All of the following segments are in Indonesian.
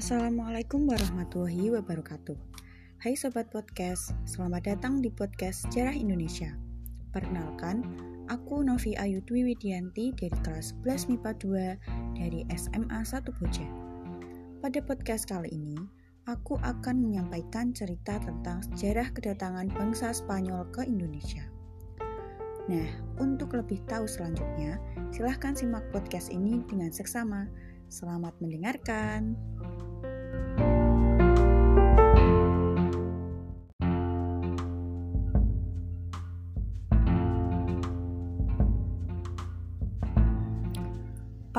Assalamualaikum warahmatullahi wabarakatuh. Hai sobat podcast, selamat datang di podcast Sejarah Indonesia. Perkenalkan, aku Novi Ayu Dwi Widianti dari kelas 11 MIPA 2 dari SMA 1 Boja. Pada podcast kali ini, aku akan menyampaikan cerita tentang sejarah kedatangan bangsa Spanyol ke Indonesia. Nah, untuk lebih tahu selanjutnya, silahkan simak podcast ini dengan seksama. Selamat mendengarkan.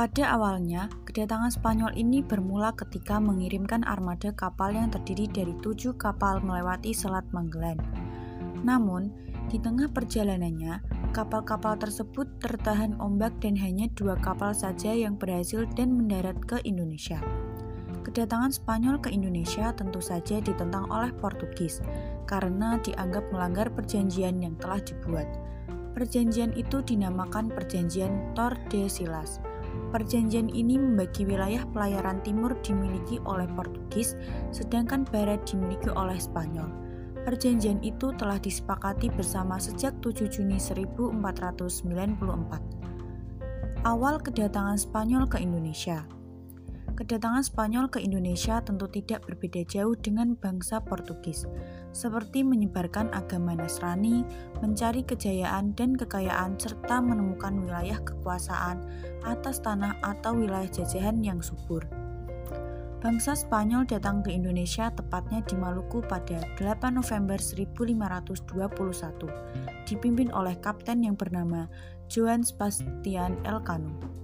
Pada awalnya, kedatangan Spanyol ini bermula ketika mengirimkan armada kapal yang terdiri dari tujuh kapal melewati Selat Magellan. Namun, di tengah perjalanannya, kapal-kapal tersebut tertahan ombak dan hanya dua kapal saja yang berhasil dan mendarat ke Indonesia. Kedatangan Spanyol ke Indonesia tentu saja ditentang oleh Portugis karena dianggap melanggar perjanjian yang telah dibuat. Perjanjian itu dinamakan Perjanjian Tordesillas Perjanjian ini membagi wilayah pelayaran timur dimiliki oleh Portugis, sedangkan barat dimiliki oleh Spanyol. Perjanjian itu telah disepakati bersama sejak 7 Juni 1494. Awal kedatangan Spanyol ke Indonesia Kedatangan Spanyol ke Indonesia tentu tidak berbeda jauh dengan bangsa Portugis, seperti menyebarkan agama Nasrani, mencari kejayaan dan kekayaan, serta menemukan wilayah kekuasaan atas tanah atau wilayah jajahan yang subur. Bangsa Spanyol datang ke Indonesia tepatnya di Maluku pada 8 November 1521, dipimpin oleh kapten yang bernama Juan Sebastian Elcano.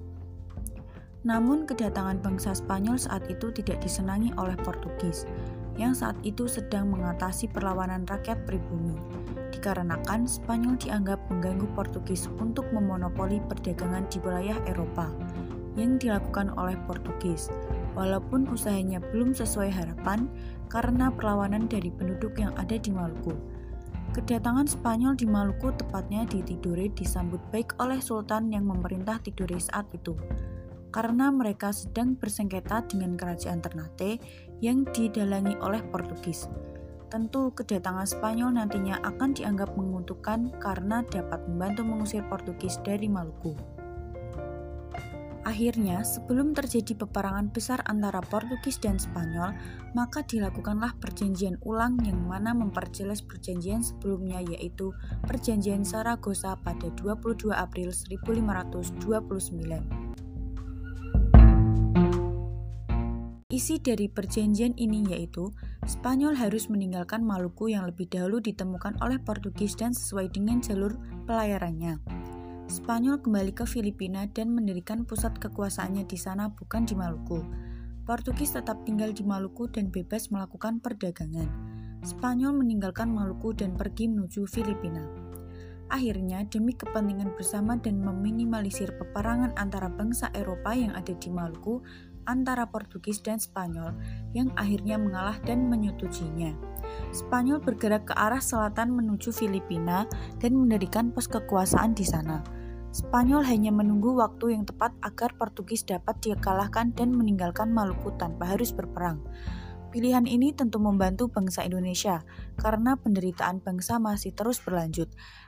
Namun kedatangan bangsa Spanyol saat itu tidak disenangi oleh Portugis, yang saat itu sedang mengatasi perlawanan rakyat pribumi, dikarenakan Spanyol dianggap mengganggu Portugis untuk memonopoli perdagangan di wilayah Eropa yang dilakukan oleh Portugis, walaupun usahanya belum sesuai harapan karena perlawanan dari penduduk yang ada di Maluku. Kedatangan Spanyol di Maluku tepatnya di Tidore disambut baik oleh Sultan yang memerintah Tidore saat itu karena mereka sedang bersengketa dengan kerajaan Ternate yang didalangi oleh Portugis. Tentu kedatangan Spanyol nantinya akan dianggap menguntungkan karena dapat membantu mengusir Portugis dari Maluku. Akhirnya, sebelum terjadi peperangan besar antara Portugis dan Spanyol, maka dilakukanlah perjanjian ulang yang mana memperjelas perjanjian sebelumnya yaitu Perjanjian Saragossa pada 22 April 1529. Isi dari perjanjian ini yaitu Spanyol harus meninggalkan Maluku yang lebih dahulu ditemukan oleh Portugis dan sesuai dengan jalur pelayarannya. Spanyol kembali ke Filipina dan mendirikan pusat kekuasaannya di sana bukan di Maluku. Portugis tetap tinggal di Maluku dan bebas melakukan perdagangan. Spanyol meninggalkan Maluku dan pergi menuju Filipina. Akhirnya, demi kepentingan bersama dan meminimalisir peperangan antara bangsa Eropa yang ada di Maluku, antara Portugis dan Spanyol yang akhirnya mengalah dan menyetujuinya. Spanyol bergerak ke arah selatan menuju Filipina dan mendirikan pos kekuasaan di sana. Spanyol hanya menunggu waktu yang tepat agar Portugis dapat dikalahkan dan meninggalkan Maluku tanpa harus berperang. Pilihan ini tentu membantu bangsa Indonesia karena penderitaan bangsa masih terus berlanjut.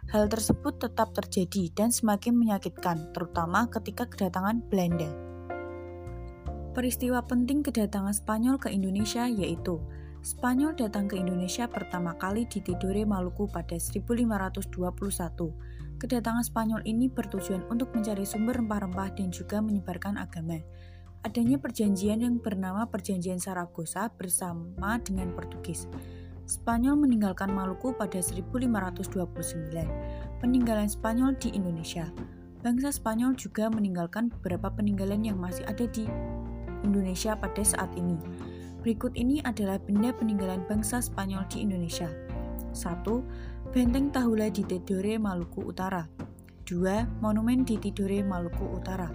Hal tersebut tetap terjadi dan semakin menyakitkan, terutama ketika kedatangan Belanda. Peristiwa penting kedatangan Spanyol ke Indonesia yaitu Spanyol datang ke Indonesia pertama kali di Tidore, Maluku pada 1521. Kedatangan Spanyol ini bertujuan untuk mencari sumber rempah-rempah dan juga menyebarkan agama. Adanya perjanjian yang bernama Perjanjian Saragossa bersama dengan Portugis. Spanyol meninggalkan Maluku pada 1529. Peninggalan Spanyol di Indonesia. Bangsa Spanyol juga meninggalkan beberapa peninggalan yang masih ada di Indonesia pada saat ini. Berikut ini adalah benda peninggalan bangsa Spanyol di Indonesia. 1. Benteng Tahula di Tidore, Maluku Utara. 2. Monumen di Tidore, Maluku Utara.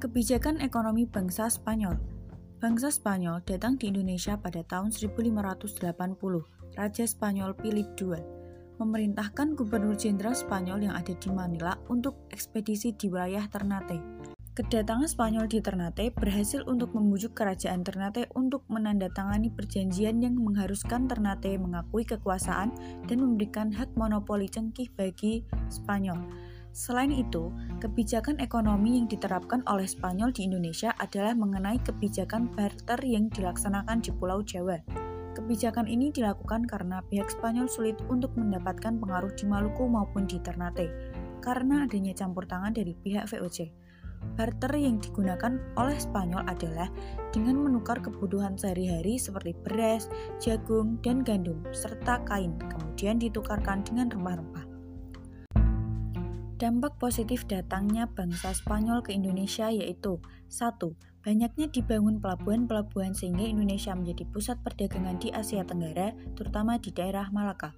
Kebijakan ekonomi bangsa Spanyol Bangsa Spanyol datang di Indonesia pada tahun 1580. Raja Spanyol Philip II memerintahkan Gubernur Jenderal Spanyol yang ada di Manila untuk ekspedisi di wilayah Ternate. Kedatangan Spanyol di Ternate berhasil untuk membujuk kerajaan Ternate untuk menandatangani perjanjian yang mengharuskan Ternate mengakui kekuasaan dan memberikan hak monopoli cengkih bagi Spanyol. Selain itu, kebijakan ekonomi yang diterapkan oleh Spanyol di Indonesia adalah mengenai kebijakan barter yang dilaksanakan di Pulau Jawa. Kebijakan ini dilakukan karena pihak Spanyol sulit untuk mendapatkan pengaruh di Maluku maupun di Ternate karena adanya campur tangan dari pihak VOC. Barter yang digunakan oleh Spanyol adalah dengan menukar kebutuhan sehari-hari seperti beras, jagung, dan gandum, serta kain, kemudian ditukarkan dengan rempah-rempah. Dampak positif datangnya bangsa Spanyol ke Indonesia yaitu 1. Banyaknya dibangun pelabuhan-pelabuhan sehingga Indonesia menjadi pusat perdagangan di Asia Tenggara, terutama di daerah Malaka.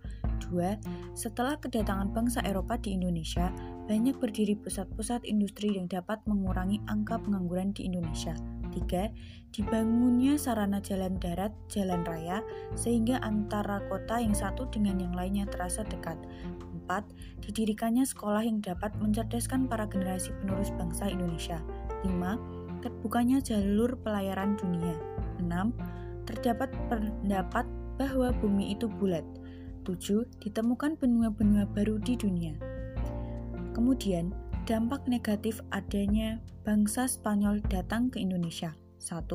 2. Setelah kedatangan bangsa Eropa di Indonesia, banyak berdiri pusat-pusat industri yang dapat mengurangi angka pengangguran di Indonesia. 3. Dibangunnya sarana jalan darat, jalan raya, sehingga antara kota yang satu dengan yang lainnya terasa dekat. 4. Didirikannya sekolah yang dapat mencerdaskan para generasi penerus bangsa Indonesia. 5. Terbukanya jalur pelayaran dunia. 6. Terdapat pendapat bahwa bumi itu bulat. 7. Ditemukan benua-benua baru di dunia. Kemudian, dampak negatif adanya bangsa Spanyol datang ke Indonesia. 1.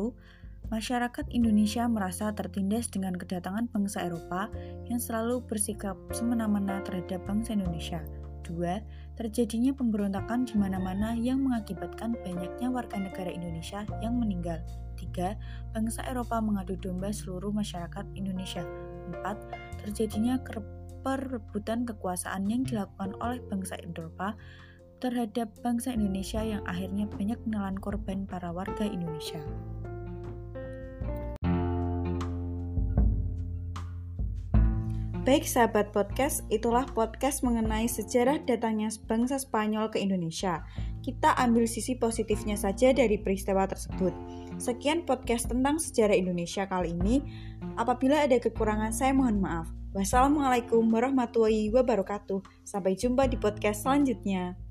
Masyarakat Indonesia merasa tertindas dengan kedatangan bangsa Eropa yang selalu bersikap semena-mena terhadap bangsa Indonesia. 2. Terjadinya pemberontakan di mana-mana yang mengakibatkan banyaknya warga negara Indonesia yang meninggal. 3. Bangsa Eropa mengadu domba seluruh masyarakat Indonesia. 4. Terjadinya perebutan kekuasaan yang dilakukan oleh bangsa Eropa terhadap bangsa Indonesia yang akhirnya banyak menelan korban para warga Indonesia. Baik sahabat podcast, itulah podcast mengenai sejarah datangnya bangsa Spanyol ke Indonesia. Kita ambil sisi positifnya saja dari peristiwa tersebut. Sekian podcast tentang sejarah Indonesia kali ini. Apabila ada kekurangan, saya mohon maaf. Wassalamualaikum warahmatullahi wabarakatuh. Sampai jumpa di podcast selanjutnya.